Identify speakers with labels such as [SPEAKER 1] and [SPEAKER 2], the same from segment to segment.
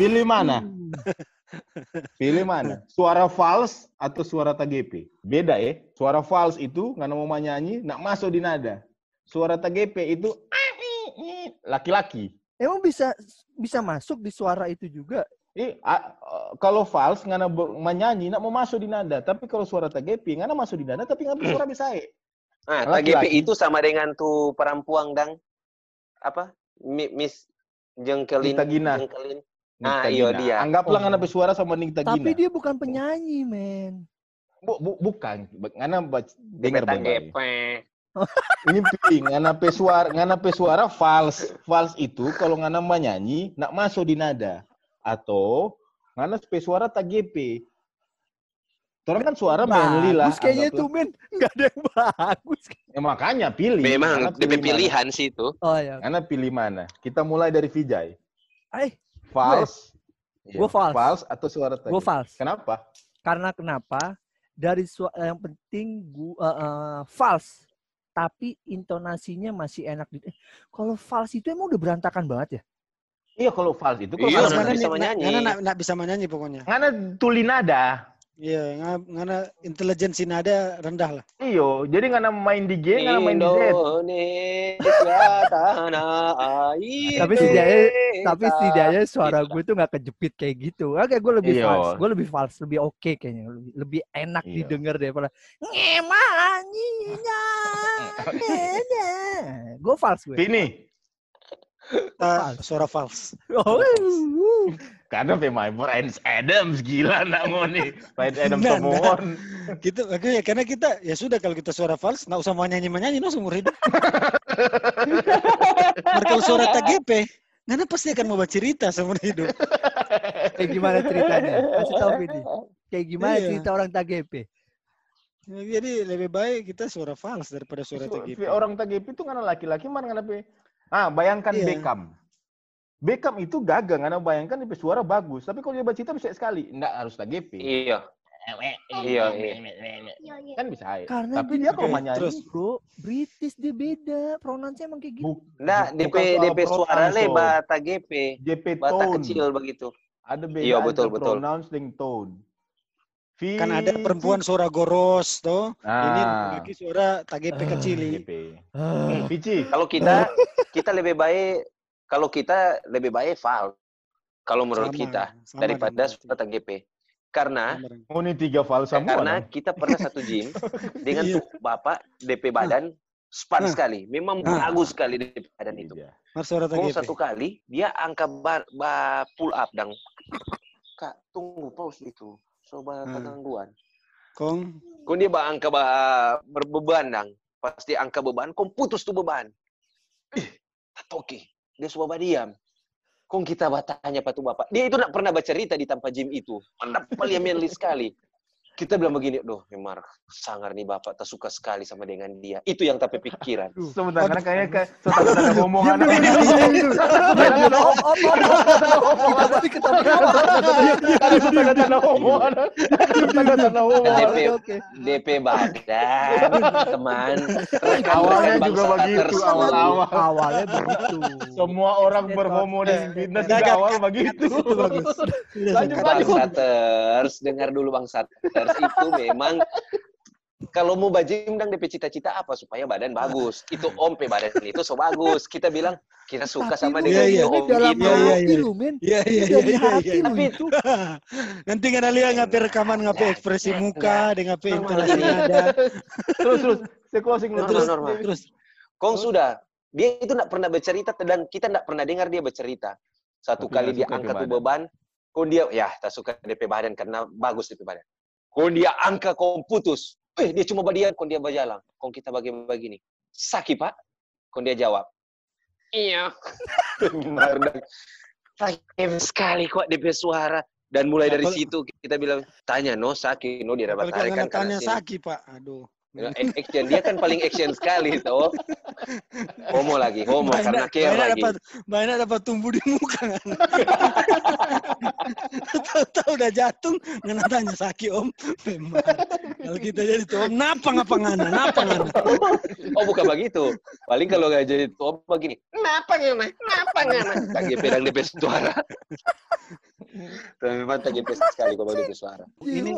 [SPEAKER 1] Pilih mana? Pilih mana? Suara fals atau suara TGP? Beda ya. Suara fals itu nggak mau nyanyi, nak masuk di nada. Suara TGP itu laki-laki.
[SPEAKER 2] Emang bisa bisa masuk di suara itu juga?
[SPEAKER 1] Eh, kalau fals ngana menyanyi nak mau masuk di nada, tapi kalau suara TGP ngana masuk di nada tapi nggak suara bisa.
[SPEAKER 3] Ah, TGP itu sama dengan tuh perempuan dang apa? Miss jengkelin
[SPEAKER 1] Gina.
[SPEAKER 3] jengkelin. Ah, iya dia.
[SPEAKER 1] Anggaplah oh. ngana bersuara sama Nikta Gina.
[SPEAKER 2] Tapi dia bukan penyanyi, men.
[SPEAKER 1] Bu, bu, bukan. Ngana dengar
[SPEAKER 3] baik
[SPEAKER 1] ini pilih ngana pesuara ngana pesuara fals fals itu kalau ngana menyanyi nak masuk di nada atau ngana pesuara TGP Orang kan suara manly lah.
[SPEAKER 2] Bagus kayaknya itu men, nggak ada yang bagus.
[SPEAKER 1] Ya makanya pilih.
[SPEAKER 3] Memang pilih pilihan sih itu.
[SPEAKER 2] Oh iya.
[SPEAKER 1] Karena pilih mana? Kita mulai dari Vijay.
[SPEAKER 2] Eh,
[SPEAKER 1] fals.
[SPEAKER 2] Gue ya, fals.
[SPEAKER 1] Fals atau suara tadi?
[SPEAKER 2] Gue fals.
[SPEAKER 1] Kenapa?
[SPEAKER 2] Karena kenapa? Dari suara yang penting gua uh, uh, fals tapi intonasinya masih enak. Eh, kalau fals itu emang udah berantakan banget ya?
[SPEAKER 1] Iya kalau fals itu kalau
[SPEAKER 3] iya,
[SPEAKER 4] mana bisa menyanyi. Ngana nak bisa menyanyi pokoknya.
[SPEAKER 1] Ngana tuli nada.
[SPEAKER 4] Iya, ngana intelijensi nada rendah lah.
[SPEAKER 1] Iyo, jadi ngana main di G, ngana main di Z.
[SPEAKER 3] Indonesia tanah air.
[SPEAKER 2] tapi setidaknya, tapi setidaknya suara gue tuh nggak kejepit kayak gitu. Oke, gue lebih Iyo. fals, gue lebih fals, lebih oke okay kayaknya, lebih, lebih enak Iyo. didengar daripada ngemanyinya. gue fals gue.
[SPEAKER 1] Ini.
[SPEAKER 4] Uh, suara fals.
[SPEAKER 2] Oh.
[SPEAKER 1] Karena pemain Ryan Adams gila nak nih. Ryan Adams nah, nah.
[SPEAKER 4] Gitu, ya, karena kita ya sudah kalau kita suara fals nggak usah mau nyanyi menyanyi no seumur hidup. kalau suara TGP, Nana pasti akan mau cerita seumur hidup.
[SPEAKER 2] Kayak gimana ceritanya? Kasih tahu Vidi. Kayak gimana iya. cerita orang TGP?
[SPEAKER 4] Jadi lebih baik kita suara fals daripada suara TGP.
[SPEAKER 1] Orang TGP itu karena laki-laki mana karena Ah, bayangkan iya. Beckham. Beckham itu gagal karena bayangkan dia suara bagus, tapi kalau dia bercita bisa sekali, enggak harus TGP.
[SPEAKER 3] Iya. Iya, iya.
[SPEAKER 1] Kan bisa aja.
[SPEAKER 2] Karena
[SPEAKER 1] tapi dia kalau nyanyi
[SPEAKER 2] terus bro, British dia beda, pronunciasi emang kayak gitu.
[SPEAKER 3] Enggak, DP DP suara lebar TGP.
[SPEAKER 1] JP
[SPEAKER 3] Bata kecil begitu.
[SPEAKER 1] Ada beda iya, betul, betul. pronouncing tone.
[SPEAKER 4] Kan ada perempuan suara goros tuh. Ah. Ini lagi suara TGP kecil.
[SPEAKER 1] Ah.
[SPEAKER 3] Kalau kita kita lebih baik kalau kita lebih baik fal kalau menurut sama, kita sama daripada suara TGP. Karena
[SPEAKER 1] oh ini tiga fal sama.
[SPEAKER 3] Karena kita pernah satu gym dengan iya. tuh Bapak DP badan span nah. sekali. Memang nah. bagus sekali DP badan itu. Mau satu kali dia angka bar, bar pull up dan Kak, tunggu pause itu coba hmm. ketangguhan.
[SPEAKER 4] Kong?
[SPEAKER 3] Kong dia angka bah berbeban dang. Pasti angka beban, kong putus tuh beban. Ih, oke. Dia suka diam. Kong kita bertanya patu bapak. Dia itu nak pernah bercerita di tanpa gym itu. Mantap paling manly sekali kita bilang begini, doh memang sangar nih bapak tak suka sekali sama dengan dia. Itu yang tapi pikiran.
[SPEAKER 1] Sebentar, karena kayaknya kayak setelah ada ngomongan.
[SPEAKER 3] DP badan, teman.
[SPEAKER 1] Awalnya juga begitu, awal-awal.
[SPEAKER 2] Awalnya begitu.
[SPEAKER 1] Semua orang berhomo di fitness juga awal begitu.
[SPEAKER 3] Lanjut, lanjut. Bang dengar dulu Bang Saters itu memang kalau mau bajim dan DP cita-cita apa supaya badan bagus. Itu Om pe badan itu so bagus. Kita bilang kita suka
[SPEAKER 2] Tapi
[SPEAKER 3] sama
[SPEAKER 2] dengan
[SPEAKER 3] iya,
[SPEAKER 2] Om itu. Iya iya iya. men.
[SPEAKER 4] Iya iya iya. Tapi itu nanti kan lihat ngapain rekaman ngapain ekspresi muka dengan ngapain intonasi ada.
[SPEAKER 1] Terus terus saya closing
[SPEAKER 3] terus, terus normal. Terus. Kong sudah dia itu tidak pernah bercerita dan kita tidak pernah dengar dia bercerita. Satu Tapi kali dia angkat tuh beban, kok dia ya tak suka DP badan karena bagus DP badan. Kau dia angka kau putus. Eh, dia cuma badian, kau dia berjalan. Kau kita bagi-bagi nih. Sakit, Pak? Kau dia jawab. Iya. Sakit sekali kok DP suara. Dan mulai dari situ kita bilang, tanya, no sakit, no dia dapat tarikan.
[SPEAKER 4] Tanya sakit, Pak. Aduh.
[SPEAKER 3] Action dia kan paling action sekali toh. Homo lagi, homo banyak, karena care lagi.
[SPEAKER 4] Dapat, banyak dapat tumbuh di muka. Tahu-tahu udah jatuh, ngena tanya sakit om. Memang. Kalau kita jadi tuh om, napa ngapa ngana, napa ngana.
[SPEAKER 3] Oh bukan begitu. Paling kalau nggak jadi tuh om begini, napa ngana, napa ngana. Lagi pedang di suara. Tapi memang TGP sekali kalau di suara.
[SPEAKER 4] Ini-.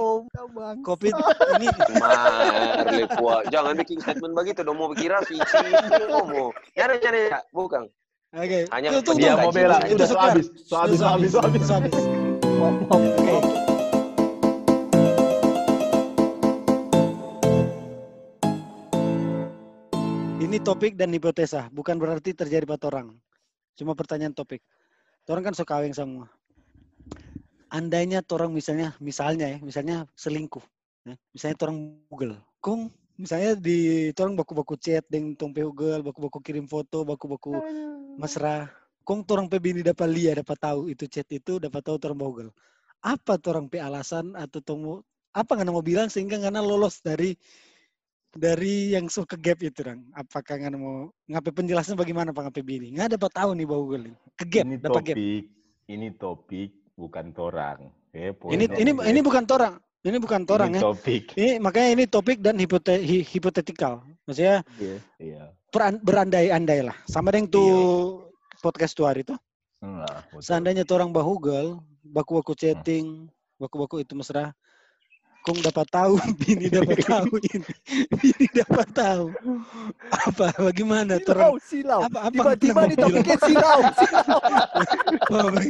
[SPEAKER 4] Covid ini
[SPEAKER 3] Marle kuah. Jangan bikin statement begitu dong. Mau kira visi mau. Nyari nyari bukan.
[SPEAKER 4] Oke.
[SPEAKER 3] Hanya
[SPEAKER 1] Dia mau bela.
[SPEAKER 3] Sudah
[SPEAKER 1] Udah so
[SPEAKER 4] kelar.
[SPEAKER 1] habis. So habis, so habis, so habis.
[SPEAKER 4] Sudah habis.
[SPEAKER 2] Om, om.
[SPEAKER 4] Oke. Ini topik dan hipotesa, bukan berarti terjadi pada orang. Cuma pertanyaan topik. Orang kan suka kawin semua. Andainya orang misalnya, misalnya ya, misalnya selingkuh. ya. Misalnya orang Google. Kong, misalnya di orang baku-baku chat dengan tong Google, baku-baku kirim foto, baku-baku mesra. Kong orang pe bini dapat lihat, dapat tahu itu chat itu, dapat tahu orang Google. Apa orang pe alasan atau tong apa nggak mau bilang sehingga nggak lolos dari dari yang suka gap itu orang apakah nggak mau ngapain penjelasan bagaimana pak ngapain bini nggak dapat tahu nih bau Google ini. ke gap
[SPEAKER 1] Ini
[SPEAKER 4] dapat gap
[SPEAKER 1] topik, ini topik bukan torang. Eh,
[SPEAKER 4] ini ini ini bukan torang. Ini bukan torang
[SPEAKER 1] Ini
[SPEAKER 4] ya.
[SPEAKER 1] topik.
[SPEAKER 4] ini makanya ini topik dan hipote, hi- hipotetikal. Maksudnya
[SPEAKER 1] Iya, Iya.
[SPEAKER 4] peran- berandai-andai lah. Sama dengan tuh podcast tuh hari itu
[SPEAKER 1] Nah,
[SPEAKER 4] seandainya tuh orang bahugel baku-baku chatting baku-baku itu mesra kong dapat tahu bini dapat tahu ini. Bini dapat tahu. Apa bagaimana tuh orang
[SPEAKER 2] Silau, silau.
[SPEAKER 4] apa apa
[SPEAKER 2] Tiba-tiba topiknya silau, silau.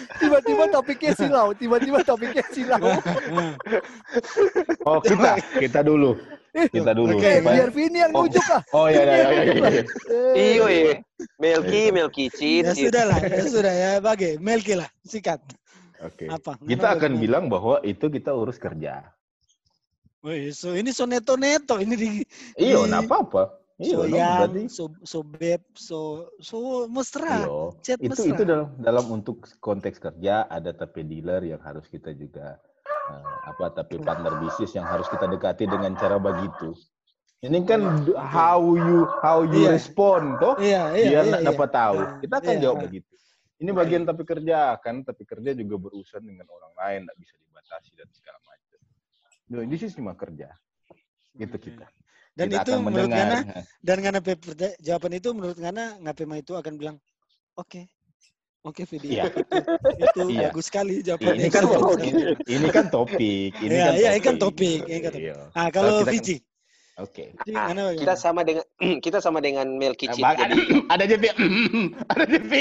[SPEAKER 4] Oh,
[SPEAKER 2] Tiba-tiba topiknya silau, tiba-tiba topiknya silau.
[SPEAKER 4] Nah,
[SPEAKER 1] Oh, kita, kita dulu. Kita dulu.
[SPEAKER 4] Oke,
[SPEAKER 1] Supaya-
[SPEAKER 2] biar Vini yang
[SPEAKER 1] Oh.
[SPEAKER 2] nunjuk lah.
[SPEAKER 1] Oh iya iya iya iya. iya.
[SPEAKER 2] Eh,
[SPEAKER 3] Iyo ya. Melki, Melki cheat.
[SPEAKER 4] ya sudah lah ya sudah ya bagi Melki lah sikat
[SPEAKER 1] Oke.
[SPEAKER 4] apa
[SPEAKER 1] Kita
[SPEAKER 4] Kenapa
[SPEAKER 1] akan bilang bahwa itu kita urus kerja.
[SPEAKER 4] Wih, so ini so neto neto ini di
[SPEAKER 1] Iya,
[SPEAKER 4] Di-
[SPEAKER 1] apa-apa. Iya,
[SPEAKER 4] so
[SPEAKER 1] no,
[SPEAKER 4] yang
[SPEAKER 1] berarti
[SPEAKER 4] so so beb so so mesra
[SPEAKER 1] iya.
[SPEAKER 4] chat
[SPEAKER 1] Itu
[SPEAKER 4] mesra.
[SPEAKER 1] itu dalam dalam untuk konteks kerja ada tapi dealer yang harus kita juga eh, apa tapi partner bisnis yang harus kita dekati dengan cara begitu. Ini kan d- how you how you
[SPEAKER 4] Iya.
[SPEAKER 1] respond toh
[SPEAKER 4] iya iya
[SPEAKER 1] biar
[SPEAKER 4] iya,
[SPEAKER 1] nak
[SPEAKER 4] iya.
[SPEAKER 1] dapat tahu.
[SPEAKER 4] Ah,
[SPEAKER 1] Kita akan
[SPEAKER 4] iya.
[SPEAKER 1] jawab begitu. Ini bagian tapi kerja kan, tapi kerja juga berurusan dengan orang lain, tidak bisa dibatasi dan segala macam. No, this is cuma kerja. Gitu kita.
[SPEAKER 4] Dan
[SPEAKER 1] Kita
[SPEAKER 4] itu
[SPEAKER 1] akan
[SPEAKER 4] menurut. Ngana dan Ngana jawaban itu menurut Ngana Ngapema itu akan bilang oke oke Vidi
[SPEAKER 1] Iya.
[SPEAKER 4] itu, itu
[SPEAKER 1] Iya.
[SPEAKER 4] bagus sekali jawabannya
[SPEAKER 1] Ini kan topik. Ini kan topik. Ini
[SPEAKER 4] Iya,
[SPEAKER 1] kan
[SPEAKER 4] iya, ini kan topik, ini kan topik.
[SPEAKER 1] Iya.
[SPEAKER 4] ah kalau
[SPEAKER 1] kita kan-
[SPEAKER 4] Fiji
[SPEAKER 1] Oke.
[SPEAKER 4] Fiji,
[SPEAKER 3] Ah, Kita sama dengan kita sama dengan
[SPEAKER 1] Nah,
[SPEAKER 3] cheat.
[SPEAKER 1] bang, ada,
[SPEAKER 3] Jadi,
[SPEAKER 1] ada JP. Ada JP.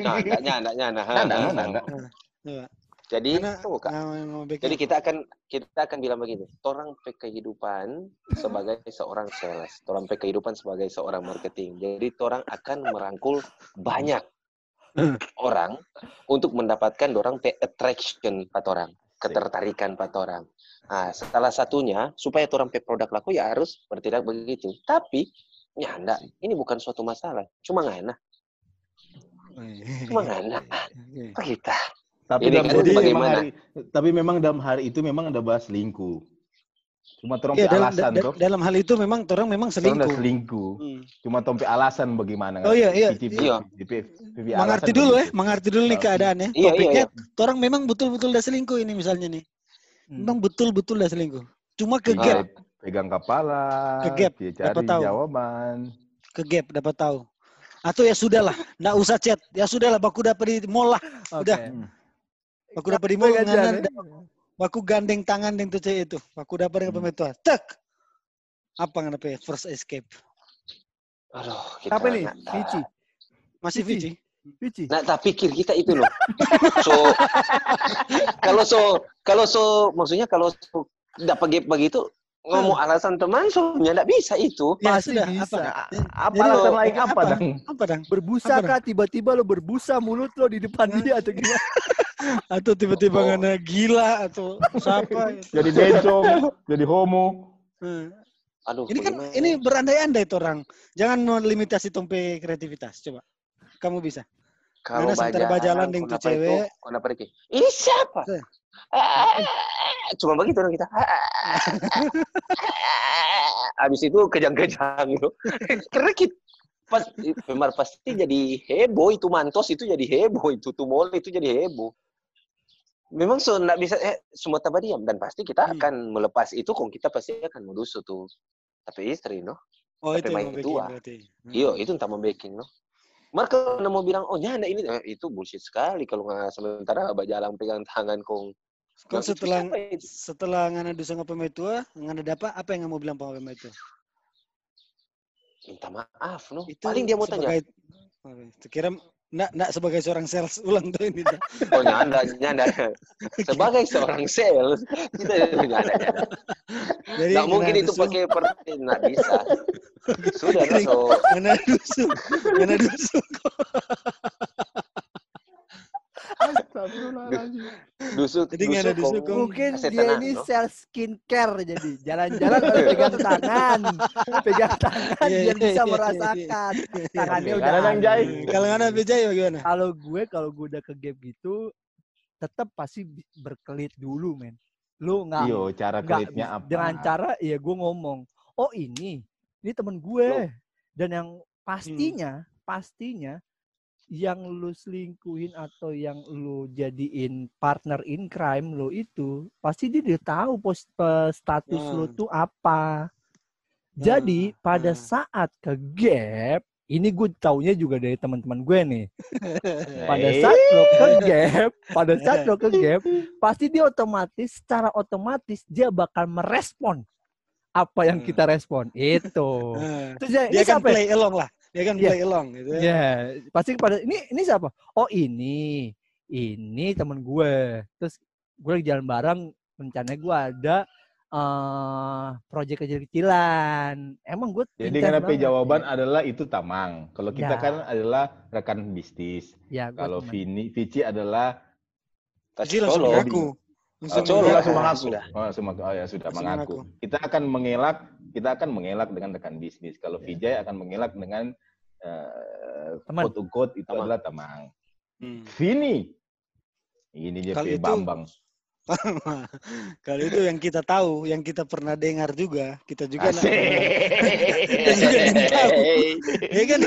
[SPEAKER 3] nah, enggaknya, enggaknya, nah,
[SPEAKER 1] Nah, nah,
[SPEAKER 3] nah,
[SPEAKER 1] nah,
[SPEAKER 3] nah.
[SPEAKER 1] nah.
[SPEAKER 4] Coba.
[SPEAKER 3] Jadi,
[SPEAKER 4] Ngana-. Ngana backup.
[SPEAKER 3] Jadi kita akan kita akan bilang begini, orang pe kehidupan sebagai seorang sales, orang pe kehidupan sebagai seorang marketing. Jadi orang akan merangkul banyak orang untuk mendapatkan orang attraction pat orang, ketertarikan pat orang. Nah, salah satunya supaya orang pe produk laku ya harus bertindak begitu. Tapi ya enggak, ini bukan suatu masalah. Cuma ngana, cuma ngana.
[SPEAKER 4] Oke.
[SPEAKER 3] Apa kita?
[SPEAKER 1] Tapi
[SPEAKER 3] Ini
[SPEAKER 1] dalam
[SPEAKER 3] kan
[SPEAKER 1] hari, memang
[SPEAKER 3] bagaimana?
[SPEAKER 1] hari, tapi memang dalam hari itu memang ada bahas selingkuh. Cuma tompe
[SPEAKER 4] Iya, dalam,
[SPEAKER 1] alasan
[SPEAKER 4] da-
[SPEAKER 1] toh.
[SPEAKER 4] dalam hal itu memang orang memang
[SPEAKER 1] Orang udah
[SPEAKER 4] selingkuh.
[SPEAKER 1] selingkuh.
[SPEAKER 4] Hmm.
[SPEAKER 1] Cuma tompe alasan bagaimana.
[SPEAKER 4] Oh, iya, iya.
[SPEAKER 3] Iya.
[SPEAKER 4] Mengerti dulu ya, mengerti dulu nih keadaannya.
[SPEAKER 3] Iya, iya,
[SPEAKER 4] Topiknya
[SPEAKER 3] iya.
[SPEAKER 4] orang memang betul-betul udah selingkuh ini misalnya nih.
[SPEAKER 2] Hmm.
[SPEAKER 4] Memang betul-betul udah selingkuh. Cuma ke
[SPEAKER 3] Iya.
[SPEAKER 4] gap,
[SPEAKER 1] Pegang kepala.
[SPEAKER 4] Ke gap,
[SPEAKER 1] Dia
[SPEAKER 4] dapat
[SPEAKER 1] cari
[SPEAKER 4] tahu.
[SPEAKER 1] jawaban.
[SPEAKER 4] ke gap dapat tahu. Atau ya sudahlah, nggak usah chat. Ya sudahlah, baku dapat di mall lah. Udah.
[SPEAKER 1] Hmm.
[SPEAKER 4] Baku dapat di mall,
[SPEAKER 2] Gajar,
[SPEAKER 4] nganan,
[SPEAKER 2] ya.
[SPEAKER 4] baku gandeng tangan dengan tuh itu. Baku dapat dengan
[SPEAKER 1] Hmm.
[SPEAKER 4] pemetua. Tek. Apa nggak dapat? First escape.
[SPEAKER 3] Aduh, kita
[SPEAKER 2] Siapa nih? Vici.
[SPEAKER 4] Masih
[SPEAKER 2] Vici.
[SPEAKER 4] Vici.
[SPEAKER 2] Vici.
[SPEAKER 3] Nah, tak pikir kita itu loh. So, kalau so, kalau so, maksudnya kalau so, dapat gap begitu, ngomong alasan teman, so, ya nggak bisa itu.
[SPEAKER 4] Ya
[SPEAKER 2] Pasti
[SPEAKER 4] sudah,
[SPEAKER 2] bisa.
[SPEAKER 4] apa?
[SPEAKER 1] Apa
[SPEAKER 4] Jadi,
[SPEAKER 1] alasan lain apa,
[SPEAKER 4] apa?
[SPEAKER 1] dang?
[SPEAKER 4] Apa dong?
[SPEAKER 2] Berbusa
[SPEAKER 4] Apa
[SPEAKER 2] kah tiba-tiba lo berbusa mulut lo di depan dia atau gimana?
[SPEAKER 4] Atau tiba-tiba
[SPEAKER 3] Oh.
[SPEAKER 4] ngana gila atau siapa?
[SPEAKER 1] Jadi bencong, jadi homo.
[SPEAKER 4] Hmm.
[SPEAKER 3] Aduh,
[SPEAKER 4] Ini kan ini berandai-andai tuh orang. Jangan melimitasi tompe kreativitas. Coba. Kamu bisa.
[SPEAKER 3] kalau
[SPEAKER 4] Karena sementara bajalan dengan tuh
[SPEAKER 3] kenapa itu-
[SPEAKER 4] cewek.
[SPEAKER 3] kenapa itu? Ini siapa?
[SPEAKER 4] Eh.
[SPEAKER 3] Ah, Cuma begitu orang kita. Habis itu kejang-kejang gitu. Karena kita pas memang pasti jadi heboh itu mantos itu jadi heboh itu tumol itu jadi heboh. Memang so nggak bisa eh, semua tambah diam dan pasti kita
[SPEAKER 4] Hmm.
[SPEAKER 3] akan melepas itu kok kita pasti akan modus tuh. Tapi istri no.
[SPEAKER 4] Oh
[SPEAKER 3] Tapi
[SPEAKER 4] itu
[SPEAKER 3] main
[SPEAKER 4] yang
[SPEAKER 3] tua.
[SPEAKER 4] Hmm.
[SPEAKER 3] Iyo itu entah membaking no. Mar kalau mau bilang, oh nyanda ini, eh, itu bullshit sekali kalau nggak sementara abah jalan pegang tangan kong. Itu
[SPEAKER 4] setelah
[SPEAKER 3] itu?
[SPEAKER 4] setelah ngana dusa ngapa tua, ngana dapat apa yang mau bilang pemain tua?
[SPEAKER 3] Minta maaf, no.
[SPEAKER 4] Itu
[SPEAKER 3] Paling dia mau tanya,
[SPEAKER 4] sebagai, Oke, kira enggak enggak sebagai seorang sales ulang tuh ini.
[SPEAKER 3] oh nyanda, nyanda. Sebagai seorang sales, kita nyanda, nyanda.
[SPEAKER 4] Jadi
[SPEAKER 3] Nggak mungkin itu
[SPEAKER 4] dusu-
[SPEAKER 3] pakai per... Nggak bisa. Sudah, so.
[SPEAKER 4] ngana dusu, ngana dusu.
[SPEAKER 3] Dusuk,
[SPEAKER 4] Jadi nggak ada
[SPEAKER 3] dusuk.
[SPEAKER 2] Mungkin dia ini
[SPEAKER 3] no?
[SPEAKER 2] sales skincare jadi jalan-jalan harus pegang tangan, pegang tangan
[SPEAKER 4] Iya,
[SPEAKER 2] biar
[SPEAKER 4] iya,
[SPEAKER 2] bisa
[SPEAKER 4] iya, iya.
[SPEAKER 2] merasakan tangannya
[SPEAKER 1] Iya,
[SPEAKER 2] udah.
[SPEAKER 1] kadang
[SPEAKER 2] aneh.
[SPEAKER 1] jahit.
[SPEAKER 4] Kalau ngana beja ya gimana?
[SPEAKER 2] Kalau gue kalau gue udah ke gap gitu, tetap pasti berkelit dulu men. Lu nggak
[SPEAKER 1] Iyo, cara
[SPEAKER 2] nggak
[SPEAKER 1] kelitnya apa?
[SPEAKER 2] dengan cara ya gue ngomong, oh ini ini temen gue dan yang pastinya pastinya yang lu selingkuhin atau yang lu jadiin partner in crime lu itu pasti dia udah tahu pos pe- status lu
[SPEAKER 4] Hmm.
[SPEAKER 2] tuh apa. Jadi
[SPEAKER 4] Hmm,
[SPEAKER 2] pada
[SPEAKER 4] hmm.
[SPEAKER 2] saat ke gap ini gue taunya juga dari teman-teman gue nih. Pada saat lo ke gap, pada saat lo ke gap, pasti dia otomatis, secara otomatis dia bakal merespon apa yang
[SPEAKER 4] Hmm.
[SPEAKER 2] kita respon. Itu.
[SPEAKER 4] Nah,
[SPEAKER 2] Terus dia,
[SPEAKER 4] dia
[SPEAKER 2] ini
[SPEAKER 4] kan
[SPEAKER 2] siapa?
[SPEAKER 4] play along lah. Dia kan
[SPEAKER 2] Iya.
[SPEAKER 4] play along gitu. ya.
[SPEAKER 2] Ya, pasti pada ini ini siapa? Oh ini, ini temen gue. Terus gue lagi jalan bareng, rencananya gue ada eh proyek kecil-kecilan. Emang gue
[SPEAKER 1] Jadi
[SPEAKER 2] banget.
[SPEAKER 1] jawaban adalah itu tamang. Kalau kita
[SPEAKER 2] Ya.
[SPEAKER 1] kan adalah rekan bisnis.
[SPEAKER 2] Ya,
[SPEAKER 1] Kalau. Vini, Vici adalah
[SPEAKER 4] Ji langsung mengaku. Langsung
[SPEAKER 1] Oh, langsung
[SPEAKER 3] Ah,
[SPEAKER 1] mengaku.
[SPEAKER 3] sudah.
[SPEAKER 1] Oh, langsung mengaku. Oh, ya sudah
[SPEAKER 4] Langsung
[SPEAKER 1] mengaku.
[SPEAKER 4] mengaku.
[SPEAKER 1] Kita akan mengelak, kita akan mengelak dengan rekan bisnis. Kalau Vijay akan mengelak dengan eh
[SPEAKER 2] Teman.
[SPEAKER 1] quote unquote itu
[SPEAKER 3] Tamang.
[SPEAKER 1] adalah tamang.
[SPEAKER 4] Hmm.
[SPEAKER 1] Vini. Ini dia
[SPEAKER 4] Kalau
[SPEAKER 1] P.
[SPEAKER 4] itu-
[SPEAKER 1] Bambang.
[SPEAKER 4] Kalau itu yang kita tahu, yang kita pernah dengar juga, kita juga nak-
[SPEAKER 1] Asik.
[SPEAKER 4] Kita juga tahu. Ya kan?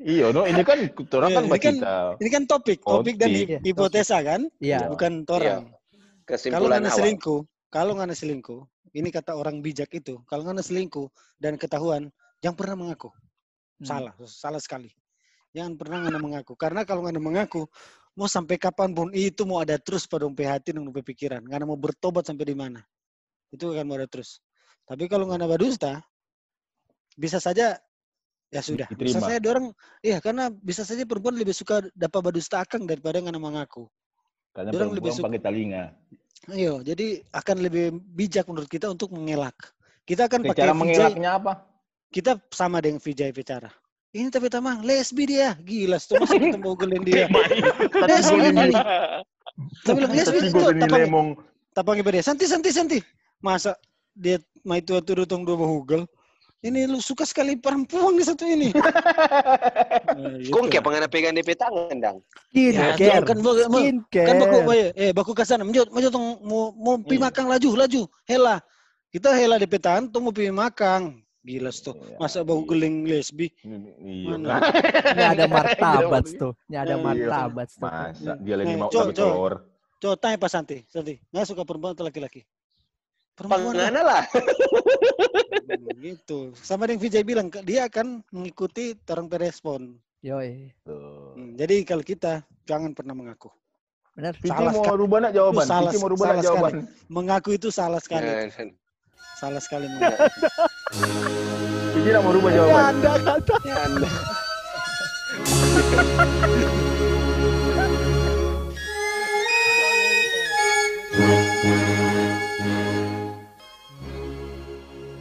[SPEAKER 1] Iya, no, ini kan orang
[SPEAKER 4] Iya,
[SPEAKER 1] kan
[SPEAKER 4] ini kan-
[SPEAKER 1] kita.
[SPEAKER 4] Ini kan topik, topik dan hipotesa kan,
[SPEAKER 2] Iya.
[SPEAKER 4] bukan orang. Kalau
[SPEAKER 3] Kesimpulan
[SPEAKER 4] nggak
[SPEAKER 3] awal.
[SPEAKER 4] selingkuh, kalau nggak selingkuh, ini kata orang bijak itu, kalau nggak selingkuh dan ketahuan, jangan pernah mengaku.
[SPEAKER 2] Hmm.
[SPEAKER 4] Salah, salah sekali. Jangan pernah nggak mengaku, karena kalau nggak mengaku, mau sampai kapan pun itu mau ada terus pada umpe hati dan umpe pikiran, nggak mau bertobat sampai di mana, itu akan mau ada terus. Tapi kalau nggak ada dusta, bisa saja ya sudah. Bisa
[SPEAKER 1] Diterima.
[SPEAKER 4] saja dia orang, iya karena bisa saja perempuan lebih suka dapat badusta akang daripada nggak mengaku.
[SPEAKER 1] Karena
[SPEAKER 4] Orang lebih
[SPEAKER 1] perempuan pakai telinga.
[SPEAKER 4] Ayo, jadi akan lebih bijak menurut kita untuk mengelak. Kita akan pakai
[SPEAKER 1] cara mengelaknya apa?
[SPEAKER 4] kita sama dengan Vijay bicara. Ini tapi tamang lesbi dia, gila. Masa kita mau gelin dia. Lesbi ini. Bilang lesbi itu tapang tapang ibadah. Santi santi santi. Masa dia mai tua turut tong dua bahugel. Ini lu suka sekali perempuan di satu ini. Nah, gitu.
[SPEAKER 3] Kong kayak pengen pegang DP tangan, dang.
[SPEAKER 4] Ya,
[SPEAKER 2] Skincare.
[SPEAKER 4] kan baku-
[SPEAKER 2] Skincare.
[SPEAKER 4] kan baku eh baku kasana menjot menjot tong mau mau pi
[SPEAKER 1] Hmm.
[SPEAKER 4] makang laju laju hela kita hela di petan tong mau pi makang gila tuh
[SPEAKER 1] Iya,
[SPEAKER 4] masa bau
[SPEAKER 1] iya.
[SPEAKER 4] geling lesbi
[SPEAKER 1] Iya.
[SPEAKER 4] Mana?
[SPEAKER 2] Ini ada martabat tuh. Ini ada
[SPEAKER 4] Iya.
[SPEAKER 2] martabat tuh.
[SPEAKER 1] Masa dia lagi
[SPEAKER 4] Eh,
[SPEAKER 1] mau
[SPEAKER 4] Cok,
[SPEAKER 1] lagi
[SPEAKER 4] Cok.
[SPEAKER 1] telur.
[SPEAKER 4] coba tanya Pak Santi Santi nggak suka perempuan atau laki-laki perempuan lah.
[SPEAKER 3] Pangana lah.
[SPEAKER 4] Gitu sama dengan Vijay bilang dia akan mengikuti orang berespon
[SPEAKER 2] Yoi.
[SPEAKER 1] Tuh.
[SPEAKER 4] Hmm, jadi kalau kita jangan pernah mengaku
[SPEAKER 2] Benar.
[SPEAKER 1] Vici
[SPEAKER 4] Salah
[SPEAKER 1] mau
[SPEAKER 4] sekali.
[SPEAKER 1] rubah nak jawaban.
[SPEAKER 4] Salah-
[SPEAKER 1] mau rubah
[SPEAKER 4] salah
[SPEAKER 1] nak jawaban.
[SPEAKER 4] mengaku itu salah sekali
[SPEAKER 3] Eh,
[SPEAKER 4] salah sekali mengaku
[SPEAKER 1] nak mau rubah jawaban.
[SPEAKER 2] Anda kata.
[SPEAKER 3] Anda.